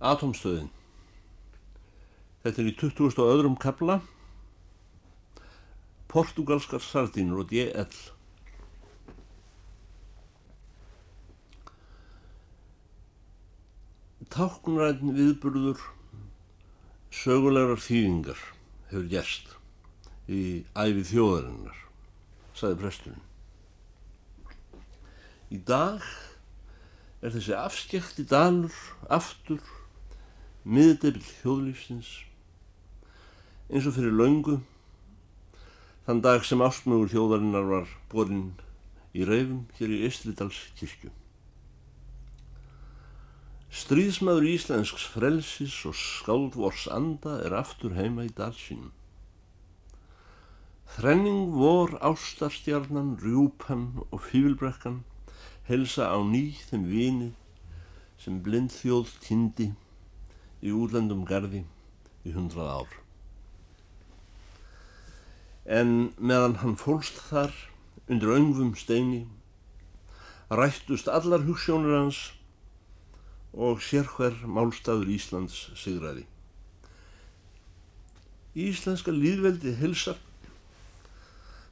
Atomstöðin. Þetta er í 20. og öðrum kabla. Portugalskar sardínur og DL. Táknræðin viðburður sögulegar þýðingar hefur gerst í æfi þjóðarinnar, saði presturinn. Í dag er þessi afskekti dalur aftur miðdebill þjóðlífsins eins og fyrir laungu þann dag sem ástmögur þjóðarinnar var borinn í reyfum hér í Istridals kirkju. Stríðsmaður íslensks frelsis og skáldvors anda er aftur heima í dalsínum. Þrenning vor ástarstjarnan, rjúpan og fívilbrekkan helsa á ný þeim vini sem blind þjóð tindi í útlendum gardi í hundrað ár. En meðan hann fólst þar undir öngvum steini rættust allar hugssjónur hans og sérhver málstafur Íslands sigraði. Íslenska líðveldi hilsar.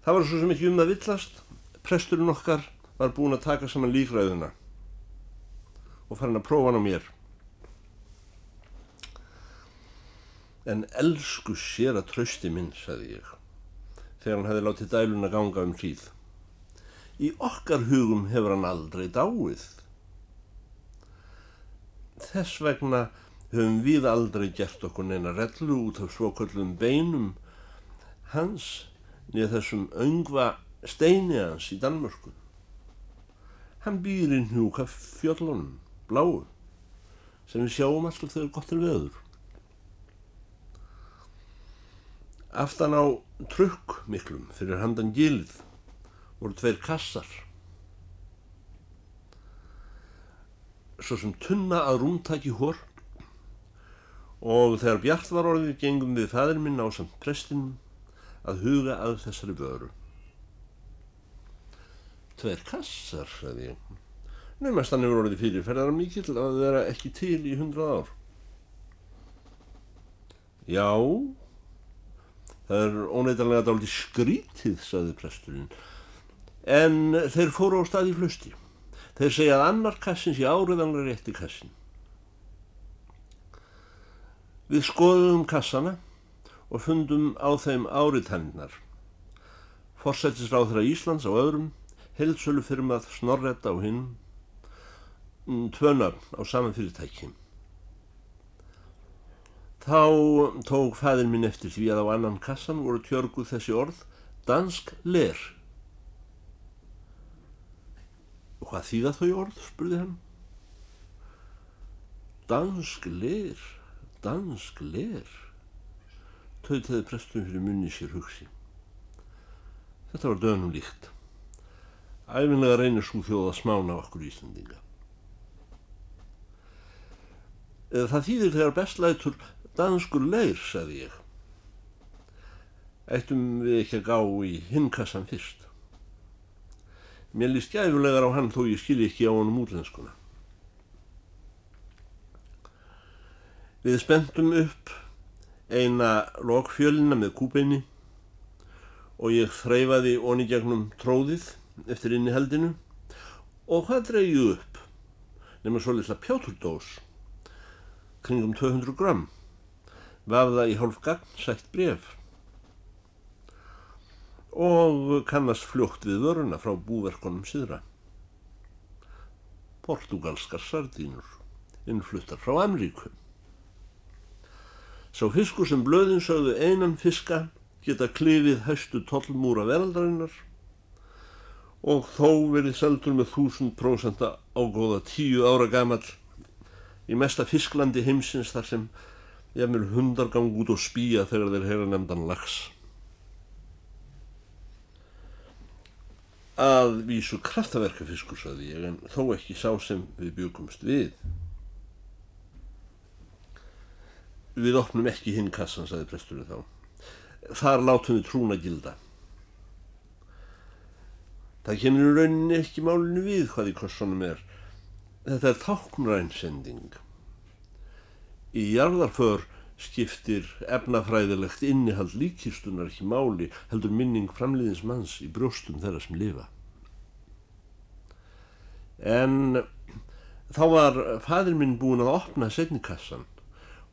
Það var svo sem ekki um að villast. Presturinn okkar var búin að taka saman líkræðuna og farin að prófa hann á mér. En elsku sér að trösti minn, sagði ég, þegar hann hefði látið dæluna ganga um hríð. Í okkar hugum hefur hann aldrei dáið. Þess vegna höfum við aldrei gert okkur neina rellu út af svoköllum beinum hans niður þessum öngva steini hans í Danmörku. Hann býr í hnjúka fjöllunum, bláu, sem við sjáum alltaf þegar gott er veður. Aftan á trukk miklum fyrir handan gilið voru tveir kassar svo sem tunna að rúmtaki hór og þegar bjart var orðið gengum við fæðir minn á samt prestinum að huga að þessari vöru. Tveir kassar, sagði ég. Nefnast hann hefur orðið fyrirferðar mikill að vera ekki til í hundrað ár. Já, það er óneitanlega dálítið skrítið, sagði presturinn, en þeir fóru á stað í flusti. Þeir segja að annar kassin sé áriðanlega rétti kassin. Við skoðum kassana og fundum á þeim áriðtennar. Forsættisráð þeirra Íslands á öðrum, heldsölu firmað Snorretta á hinn, mm, tvönar á saman fyrirtæki. Þá tók fæðin minn eftir því að á annan kassan voru tjörguð þessi orð dansk ler. Og hvað þýða þau orð, spurði hann. Dansk ler, dansk ler, tauðtaði prestum fyrir munni sér hugsi. Þetta var dönum líkt. Æfinlega reynir svo þjóða smána okkur Íslandinga. Það þýðir þegar bestlætur danskur leir, sagði ég. Ættum við ekki að gá í hinnkassan fyrst. Mér líst gæfulegar á hann þó ég skilji ekki á honum útlenskuna. Við spenntum upp eina lokfjölina með kúbeini og ég þreyfaði onni gegnum tróðið eftir inniheldinu og hvað dreyju upp nema svo litla pjáturdós kringum 200 gram vafða í hálf gagn sætt bref og kannast fljótt við vöruna frá búverkonum síðra. Portugalskar sardínur, innfluttar frá Amríku. Sá fiskur sem blöðin sögðu einan fiska geta klifið höstu tollmúra veraldarinnar og þó verið seldur með þúsund prósenta ágóða tíu ára gamal í mesta fisklandi heimsins þar sem ég vil hundargang út og spýja þegar þeir heyra nefndan lags. að vísu kraftaverkafiskur, saði ég, en þó ekki sá sem við byggumst við. Við opnum ekki hinn kassan, saði presturinn þá. Þar látum við trúna gilda. Það í rauninni ekki málinu við hvað í kossunum er. Þetta er táknrænsending. Í jarðarför skiptir efnafræðilegt innihald líkistunar ekki máli heldur minning framliðins manns í brjóstum þeirra sem lifa. En þá var fadir minn búin að opna setnikassan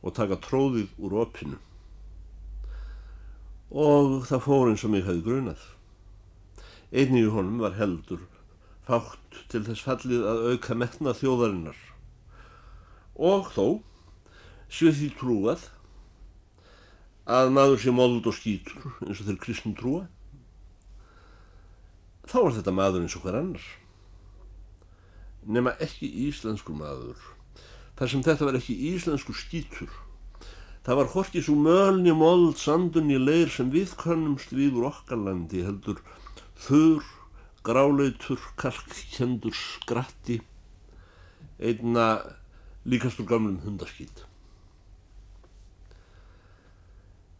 og taka tróðið úr opinu og það fór eins og mig hefði grunað. Einnig í honum var heldur fátt til þess fallið að auka metna þjóðarinnar og þó svið því trúað að maður sé mold og skýtur eins og þeir kristnum trúa. Þá var þetta maður eins og hver annar. Nema ekki íslenskur maður. Þar sem þetta var ekki íslenskur skýtur Það var horkið svo mölni mold sandun í leir sem við könnumst við úr okkarlandi heldur þurr, gráleitur, kalkkendur skratti einna líkastur gamlum hundaskýt.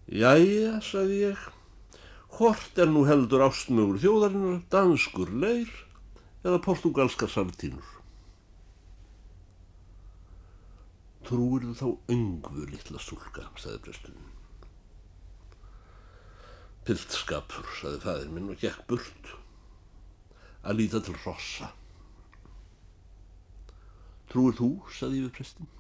Jæja, sagði ég, hort er nú heldur ástmögur þjóðarinnar, danskur leir eða portugalskar sartínur? Trúir þú þá öngvu litla stúlka, sagði presturinn. Piltskapur, sagði fæðir minn og gekk burt að líta til rossa. Trúir þú, sagði ég við prestin.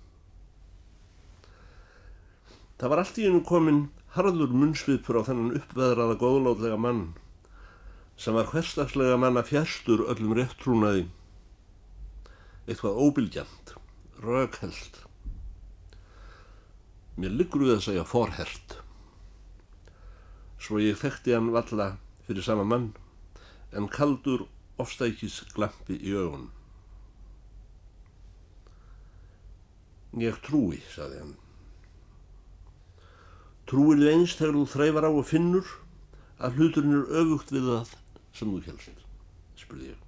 Það var allt í einu komin harður munnsvipur á þennan uppveðraða góðlátlega mann sem var hverstagslega manna fjarstur öllum réttrúnaði, eitthvað óbylgjant, rögheld. Mér liggur við að segja forhert. Svo ég þekkti hann valla fyrir sama mann en kaldur ofstækis glampi í augun. Ég trúi, saði hann. Trúir þið einst þegar þú þræfar á og finnur að hluturinn er öfugt við það sem þú helst, spurði ég.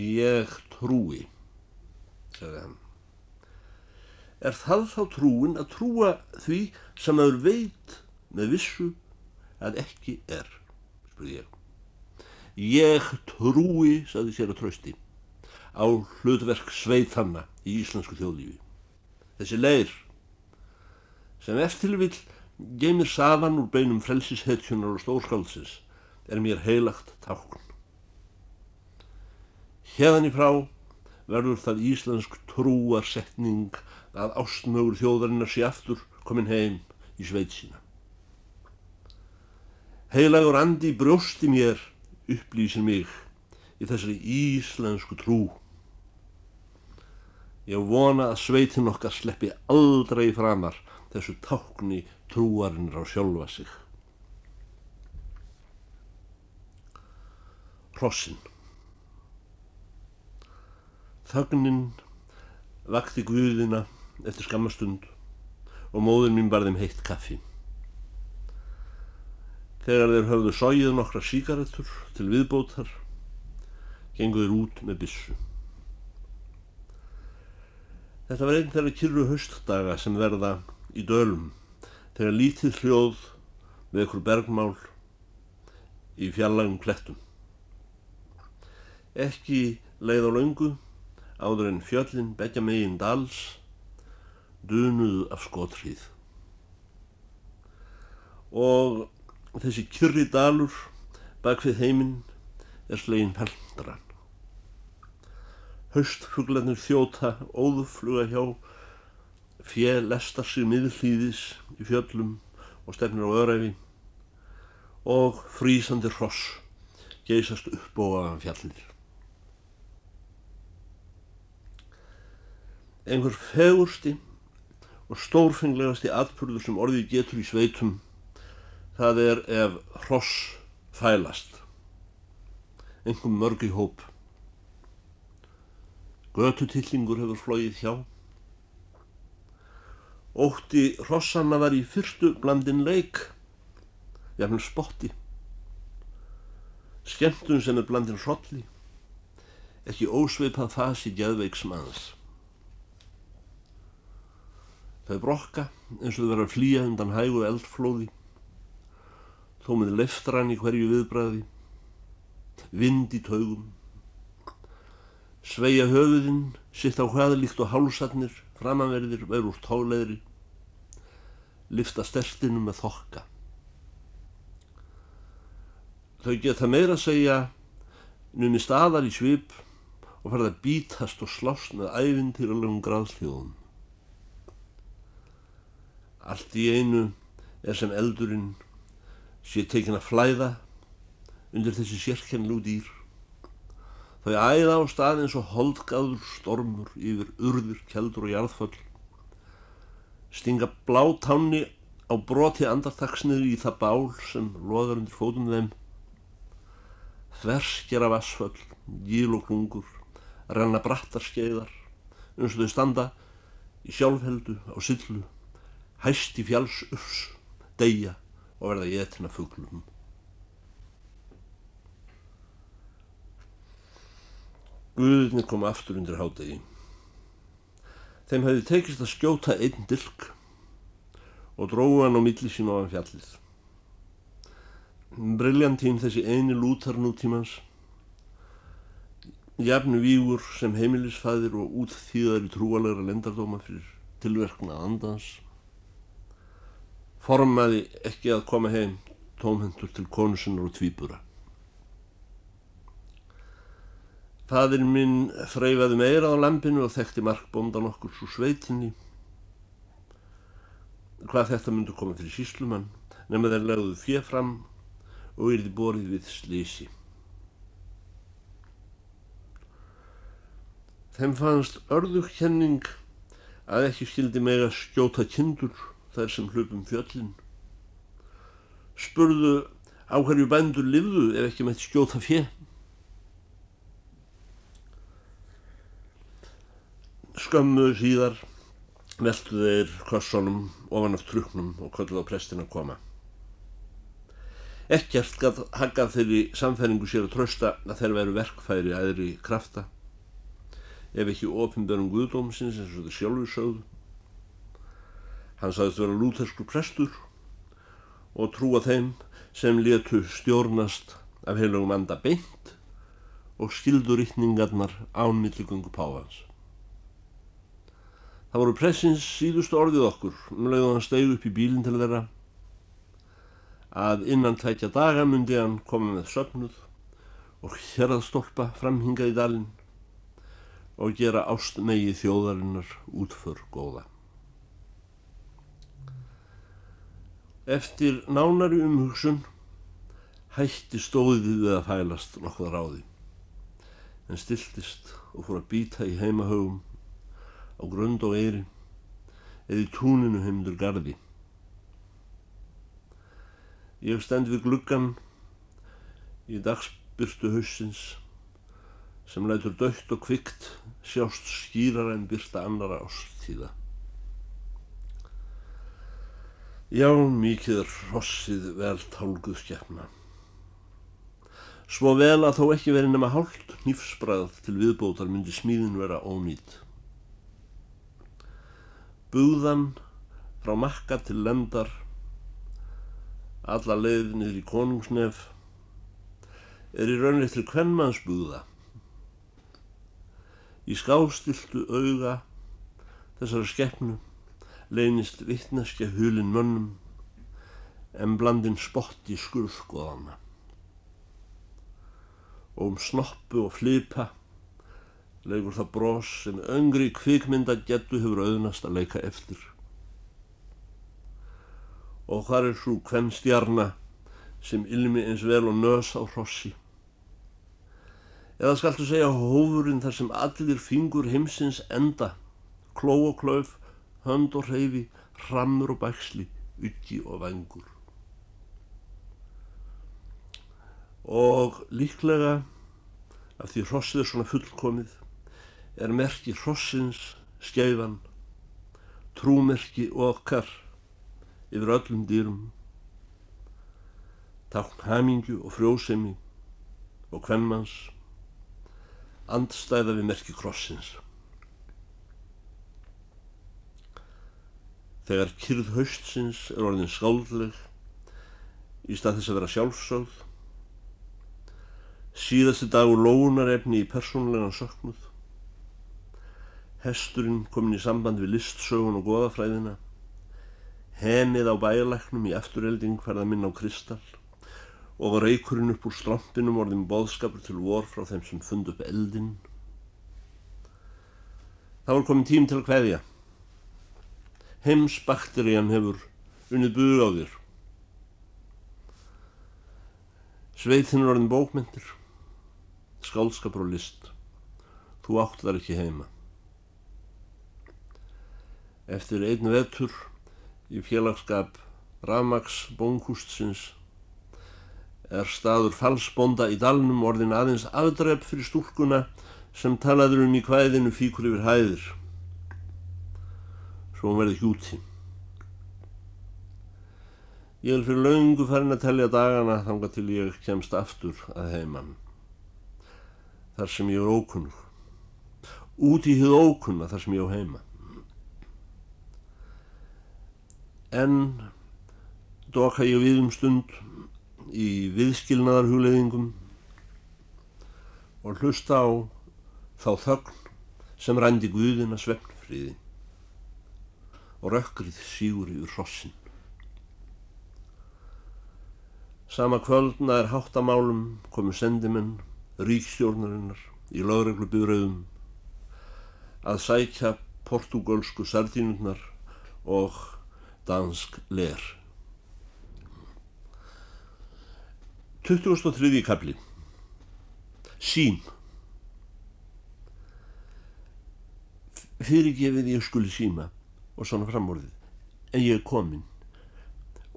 Ég trúi, sagði hann er það þá trúin að trúa því sem aður veit með vissu að ekki er, spurði ég. Ég trúi, saði sér að trösti, á hlutverk sveitanna í íslensku þjóðlífi. Þessi leir sem eftirvill geymir safan úr beinum frelsishetjunar og stórskálsins er mér heilagt tákn. Hérðan í frá verður það íslensk trúarsetning að ástmögur þjóðarinnar sé aftur komin heim í sveit sína. Heilagur andi brjósti mér upplýsir mig í þessari íslensku trú. Ég vona að sveitin okkar sleppi aldrei framar þessu tákni trúarinnir á sjálfa sig. Hrossin Þögnin vakti guðina eftir skammastund og móður mín barði um heitt kaffi. Þegar þeir höfðu sóið nokkra síkaretur til viðbótar, genguður út með bissu. Þetta var einn þeirra kyrru höstdaga sem verða í dölum, þegar lítið hljóð með ykkur bergmál í fjallagum klettum. Ekki leið á laungu, áður en fjöllin begja megin dals dunuðu af skotrið og þessi kyrri dalur bak við heiminn er slegin perndran haustfuglarnir þjóta óðufluga hjá fél lestar sig miðlýðis í fjöllum og stefnir á öræfi. Og frísandi hross geysast upp á fjallir einhver fegursti og stórfenglegasti atpurður sem orðið getur í sveitum það er ef hross fælast. Einhver mörg í hóp götutillingur hefur flóið hjá. Ótti hrossanna var í fyrstu blandin leik jafnvel spotti. Skemmtun sem er blandin hrolli ekki ósveipað fasi gæðveiks manns Þau brokka eins og þau verður að flýja undan hægu eldflóði, þó með leftrann í hverju viðbræði, vind í taugum, sveia höfuðinn, sitt á hvaðalíkt og hálsatnir framanverðir verður úr tóleðri, lifta stertinu með þokka. Þau geta meira að segja numi staðar í svip og farið að bítast og slást með ævintýralegum graðsljóðum. Allt í einu er sem eldurinn sé tekin að flæða undir þessi sérkennlú dýr. Þau æða á stað eins og holdgaður stormur yfir urður, keldur og jarðföll. Stinga blá tanni á broti andartaksniður í það bál sem loðar undir fótum þeim. Þverskjara vassföll, gíl og klungur, renna brattar skeiðar, eins og þau standa í sjálfheldu á syllu, hæst í fjáls ufs, deyja og verða jétina fugglum. Guðinni kom aftur undir hádegi. Þeim hefði tekist að skjóta einn dilk og dróðu hann á milli sín ofan fjallið. Briljantín þessi eini lútar nútímans, jafnu vígur sem heimilisfæðir og útþýðar í trúalegra lendardóma fyrir tilverkna andans, formaði ekki að koma heim tómhendur til konusinnar og tvíbura. Fadir minn þreyfaði meira á lampinu og þekkti markbóndan okkur svo sveitinni. Hvað þetta myndi koma fyrir síslumann, nema þeir legðuð fjö fram og yrði borið við slísi. Þeim fannst örðugkenning að ekki skildi meg að skjóta kindur þær sem hlupum fjöllin. Spurðu á hverju bændur livðu ef ekki mætti skjóta fjö. Skömmu síðar veldu þeir kossunum ofan af truknum og kolluð á prestin að koma. Ekkert haggað þeirri samfæringu sér að trösta að þeir veru verkfæri aðri krafta, ef ekki ofinbjörnum guðdómsins eins og þeir sjálfur sögðu. Hann sagðist vera lúthersku prestur og trúa þeim sem letu stjórnast af heilugum anda beint og skildurittningarnar ánmilligungu páfans. Það voru pressins síðustu orðið okkur, um leiðu hann steg upp í bílinn til þeirra, að innan tækja daga myndi hann koma með söfnuð og hérðstólpa framhingað í dalinn og gera ást megi þjóðarinnar útför góða. Eftir nánari umhugsun hætti stóðið við að fælast nokkuð ráði, en stiltist og fór að býta í heimahögum á grönd og eiri eða í túninu heimdur gardi. Ég stend við gluggan í dagsbyrstu hausins sem lætur dögt og kvikt sjást skýrar en byrsta annara ástíða. Já, mikið er rossið vel tálguð skefna. Svo vel að þó ekki verið nema hálft nýfsbræð til viðbótar myndi smíðin vera ónýtt. Búðan frá makka til lendar, alla leiðinir í konungsnef, er í raunir til kvennmannsbúða. Í skástiltu auga þessara skeppnu leynist vittneskja hulin mönnum en blandin spotti skurðskoðana. Og um snoppu og flipa leikur það brós sem öngri kvikmynda getu hefur auðnast að leika eftir. Og þar er svo hvem stjarna sem ilmi eins vel og nös á hrossi. Eða skaltu segja hófurinn þar sem allir fingur heimsins enda, kló og klauf, hönd og hreyfi, hrammur og bæksli, ykki og vengur. Og líklega af því hrossið er svona fullkomið er merki hrossins skeiðan, trúmerki okkar yfir öllum dýrum, tákn hamingju og frjósemi og hvemmans, andstæða við merki krossins. Þegar kyrð haustsins er orðin skáldleg í stað þess að vera sjálfsögð, síðasti dagur lónarefni í persónulegan söknuð, hesturinn komin í samband við listsögun og goðafræðina, henið á bæjarlæknum í eftirelding ferða minn á kristall og reykurinn upp úr strampinum orðin boðskapur til vor frá þeim sem fund upp eldinn. Það var komin tím til að hveðja. Heimsbakterían hefur unnið bug á þér. Sveitinn er orðin bókmyndir, skálskapur og list. Þú átt þar ekki heima. Eftir einn vetur í félagskap Ramags bónkústsins er staður falsbonda í dalnum orðin aðeins afdrepp fyrir stúlkuna sem talaður um í hvæðinu fíkur yfir hæðir. Svo hún verði hjúti. Ég er fyrir laungu farin að tellja dagana þanga til ég kemst aftur að heimann. Þar sem ég er ókunnug. Út í hið ókunna þar sem ég á heima. En doka ég við um stund í viðskilnaðarhugleðingum og hlusta á þá þögn sem rændi Guðina svefnfríði og rökkrið sígur yfir hrossin. Sama kvöldna er háttamálum komu sendimenn ríkstjórnarinnar í lögreglu byrjöðum að sækja portugalsku sardínurnar og dansk ler. 23. kapli Sín Fyrirgefið ég skuli síma og svona framorðið en ég er komin.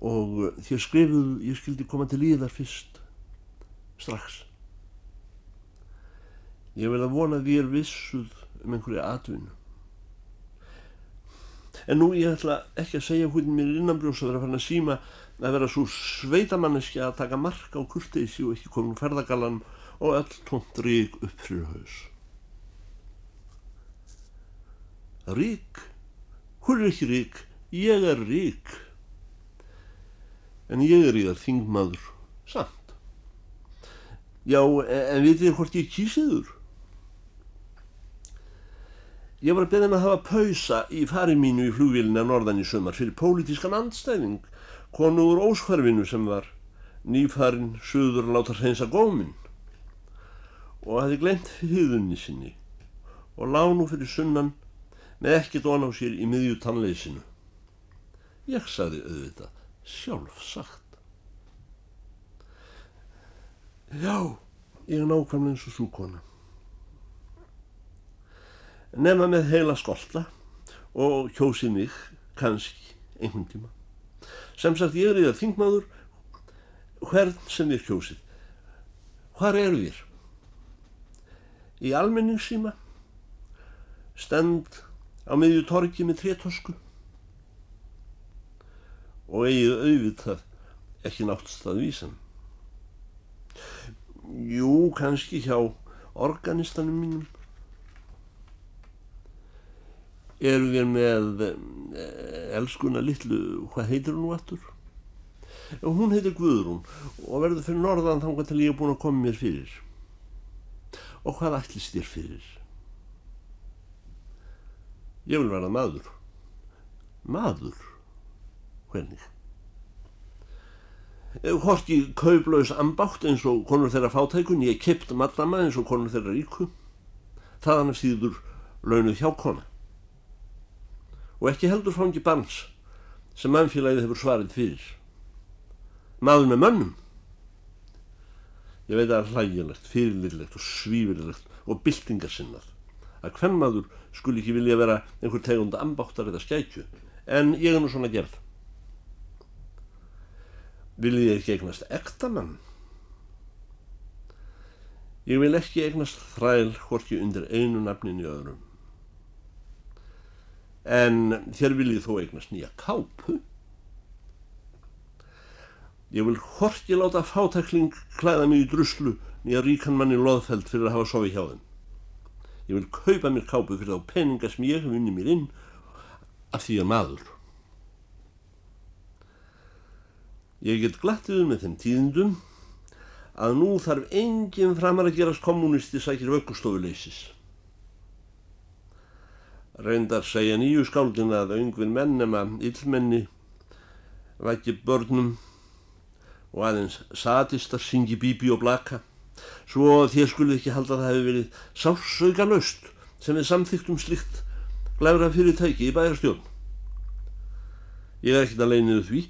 Og þér skrifuð ég skildi koma til líðar fyrst. Strax. Ég vil að vona því er vissuð um einhverju atvinnu en nú ég ætla ekki að segja hvernig mér innanbrjóðs að vera fara að síma að vera svo sveitamanniski að taka marka á kurteysi og ekki komin ferðagalan og öll tónt rík upp fyrir haus. Rík? Hún er ekki rík, ég er rík. En ég er í þar þingmaður, samt. Já, en vitið þér hvort ég kýsiður? Ég var að beða henn að hafa pausa í fari mínu í flugvílina norðan í sömar fyrir pólitískan andstæðing konu úr óskvarfinu sem var nýfarinn söður að láta hreinsa góminn og hafi glemt hýðunni sinni og lánu fyrir sunnan með ekki dón á sér í miðju tannleysinu. Ég sagði auðvitað, sjálf sagt. Já, ég er nákvæmlega eins og súkona. Nefna með heila skolta og kjósið mig kannski einhvern tíma. Sem sagt ég er í það þingmaður hvern sem þér kjósið. Hvar eru þér? Í almenningssíma, stend á miðju torgi með trétosku og eigið auðvitað ekki náttúrulega að vísa. Jú, kannski hjá organistanum mínum eru við með eh, elskuna litlu, hvað heitir hún nú aftur? Hún heitir Guðrún og verður fyrir norðan þangar til ég er búin að koma mér fyrir. Og hvað ætlist þér fyrir? Ég vil vera maður. Maður? Hvernig? Hvort ég kauplaus ambátt eins og konur þeirra fátækun, ég kipt madama eins og konur þeirra ríku. Þaðan er síður launuð hjá kona og ekki heldur fangi barns sem mannfélagið hefur svarið fyrir. Maður með mönnum. Ég veit að það er hlægilegt, fyrirlilegt og svífirlegt og byltingarsinnað að hvern maður skul ekki vilja vera einhver tegunda ambáttar eða skækju en ég er nú svona gerð. Viljið ég ekki eignast ektamann? Ég vil ekki eignast þræl horki undir einu nafnin í öðrum en þér viljið þó eignast nýja kápu? Ég vil horki láta fátakling klæða mig í druslu nýja ríkan manni loðfeld fyrir að hafa sofi hjá þeim. Ég vil kaupa mér kápu fyrir þá peninga sem ég hef unni mér inn af því að maður. Ég get glattið með þeim tíðindum að nú þarf enginn framar að gerast kommunisti sækir vöggustofuleysis reyndar segja nýju skáldin að öngvin menn nema illmenni vækki börnum og aðeins satistar syngi bíbi og blaka. Svo þér skulle ekki halda að það hefði verið sásauka laust sem við samþyktum slikt glæfra fyrirtæki í bæjarstjórn. Ég er ekkert að leiniðu því.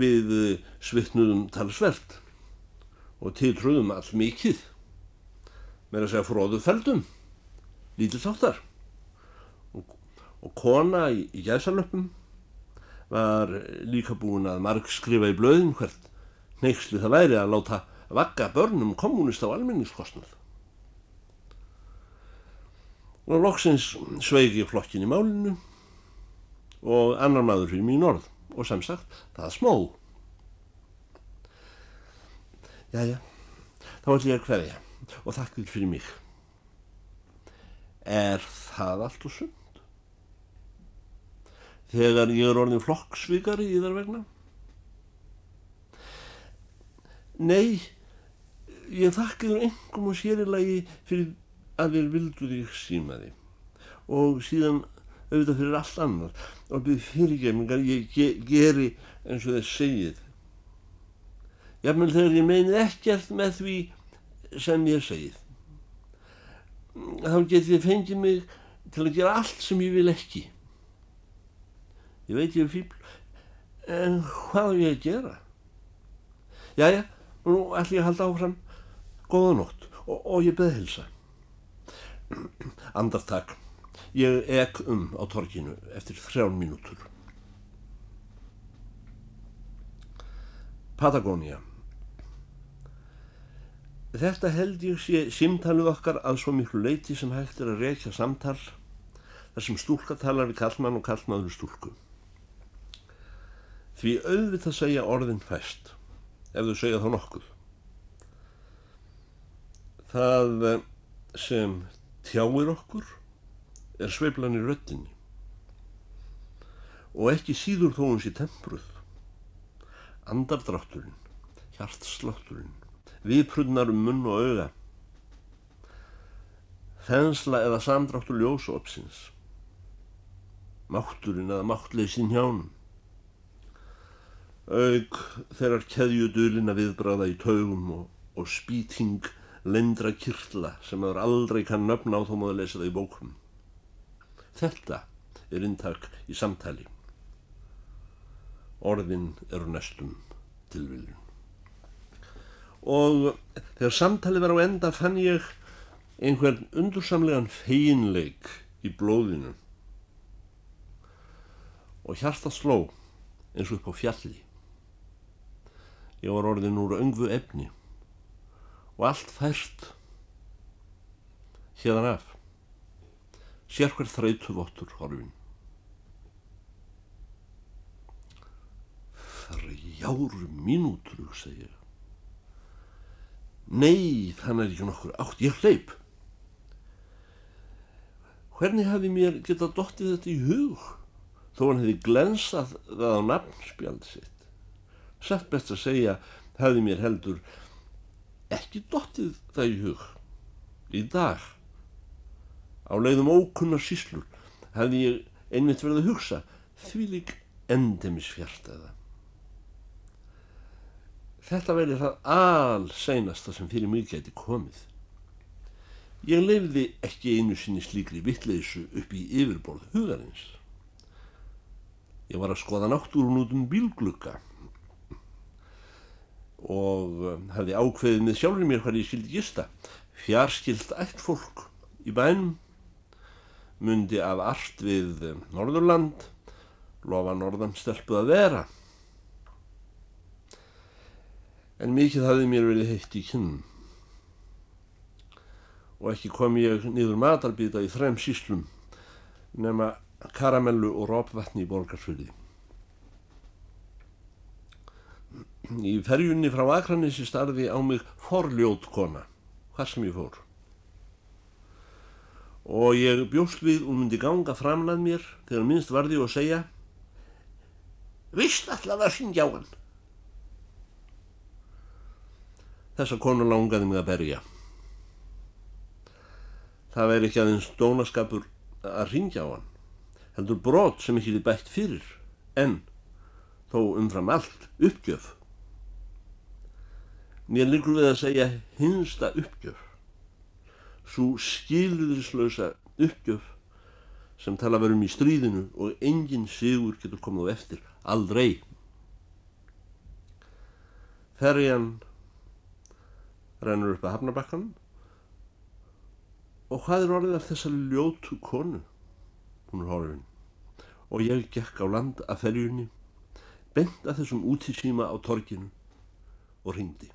Við svitnuðum talsvert og tiltrúðum all mikið. Með að segja fróðu feldum, lítilsáttar og, og kona í, í gæsalöpum var líka búin að marg skrifa í blöðin hvert neyksli það væri að láta vakka börnum kommunist á almenningskostnað. Og loksins sveigi flokkin í málinu og annar maður fyrir mín orð og sem sagt það smó. Jæja, þá ætlum ég að hverja og þakkið fyrir mig. Er það allt og sund? Þegar ég er orðin flokksvíkari í þar vegna? Nei, ég þakki þér engum og sérilagi fyrir að þér vildu þig síma þig. Og síðan auðvitað fyrir allt annar og byrð fyrirgefningar ég ge geri eins og þess segið. Jafnvel þegar ég meini ekkert með því sem ég segið. Þá get ég fengið mig til að gera allt sem ég vil ekki ég veit ég er fíbl en hvað er ég að gera jájá, nú ætlum ég að halda áfram góða nótt og, og ég beði hilsa. Andartak, ég ek um á torkinu eftir þrján mínútur. Patagonia Þetta held ég sé símtalið okkar að svo miklu leiti sem hægt er að reykja samtal þar sem stúlka talar við kallmann og kallmann við stúlku. Því auðvitað segja orðin fæst ef þau segja þá nokkuð. Það eh, sem tjáir okkur er sveiflan í röttinni og ekki síður þó hún sé tempruð. Andardrátturinn, hjartslátturinn, viðprunnar um munn og auga, þensla eða samdráttur ljósópsins, mátturinn eða máttleysin hjánum, aug þeirrar keðjudulina viðbráða í taugum og, og spýting lendra kyrla sem maður aldrei kann nöfna á þó maður lesa það í bókum. Þetta er intak í samtali. Orðin eru næstum tilviljun. Og þegar samtali var á enda fann ég einhvern undursamlegan feinleik í blóðinu og hjarta sló eins og upp á fjalli. Ég var orðin úr öngvu efni. Og allt fært hérðan af. Sér hver þreytu vottur horfin. Þrjáru mínútur segja nei þannig er ekki nokkur átt ég hleyp. Hvernig hafi mér getað dottið þetta í hug þó hann hefði glensað það á nafnspjald sitt satt best að segja hafi mér heldur ekki dottið það í hug í dag. Á leiðum ókunnar síslur hefði ég einmitt verið að hugsa því lík endemis fjartaða þetta verið það al seinasta sem fyrir mig geti komið. Ég lefði ekki einu sinni slíkri vittleysu upp í yfirborð hugarins. Ég var að skoða náttúrun út um bílglugga og um, hefði ákveðið með sjálfur mér hvað ég skildi gista. Fjarskilt ætt fólk í bænum myndi af allt við um, Norðurland lofa Norðan stelpuð að vera. En mikið hafði mér verið heitt í kynn og ekki kom ég niður matarbita í þrem síslum nema karamellu og rópvatni í borgarsfyrði í ferjunni frá Akranissi starði á mig forljót kona hvað sem ég fór. Og ég bjóst við og myndi ganga framlað mér þegar minnst varði og segja Vist að syngja á hann. Þessa konu langaði mig að berja. Það væri ekki aðeins dónaskapur að ringja á hann heldur brot sem ekki er bætt fyrir en þó umfram allt uppgjöf mér líkur við að segja hinsta uppgjöf. Svo skilðislösa uppgjöf sem tala verum í stríðinu og engin sigur getur komið á eftir. Aldrei. Ferjan rennur upp að hafnabakkanum og hvað er orðið af þessari ljótu konu? Hún er horfin. Og ég gekk á land að ferjunni bent að þessum útísíma á torginu og ringdi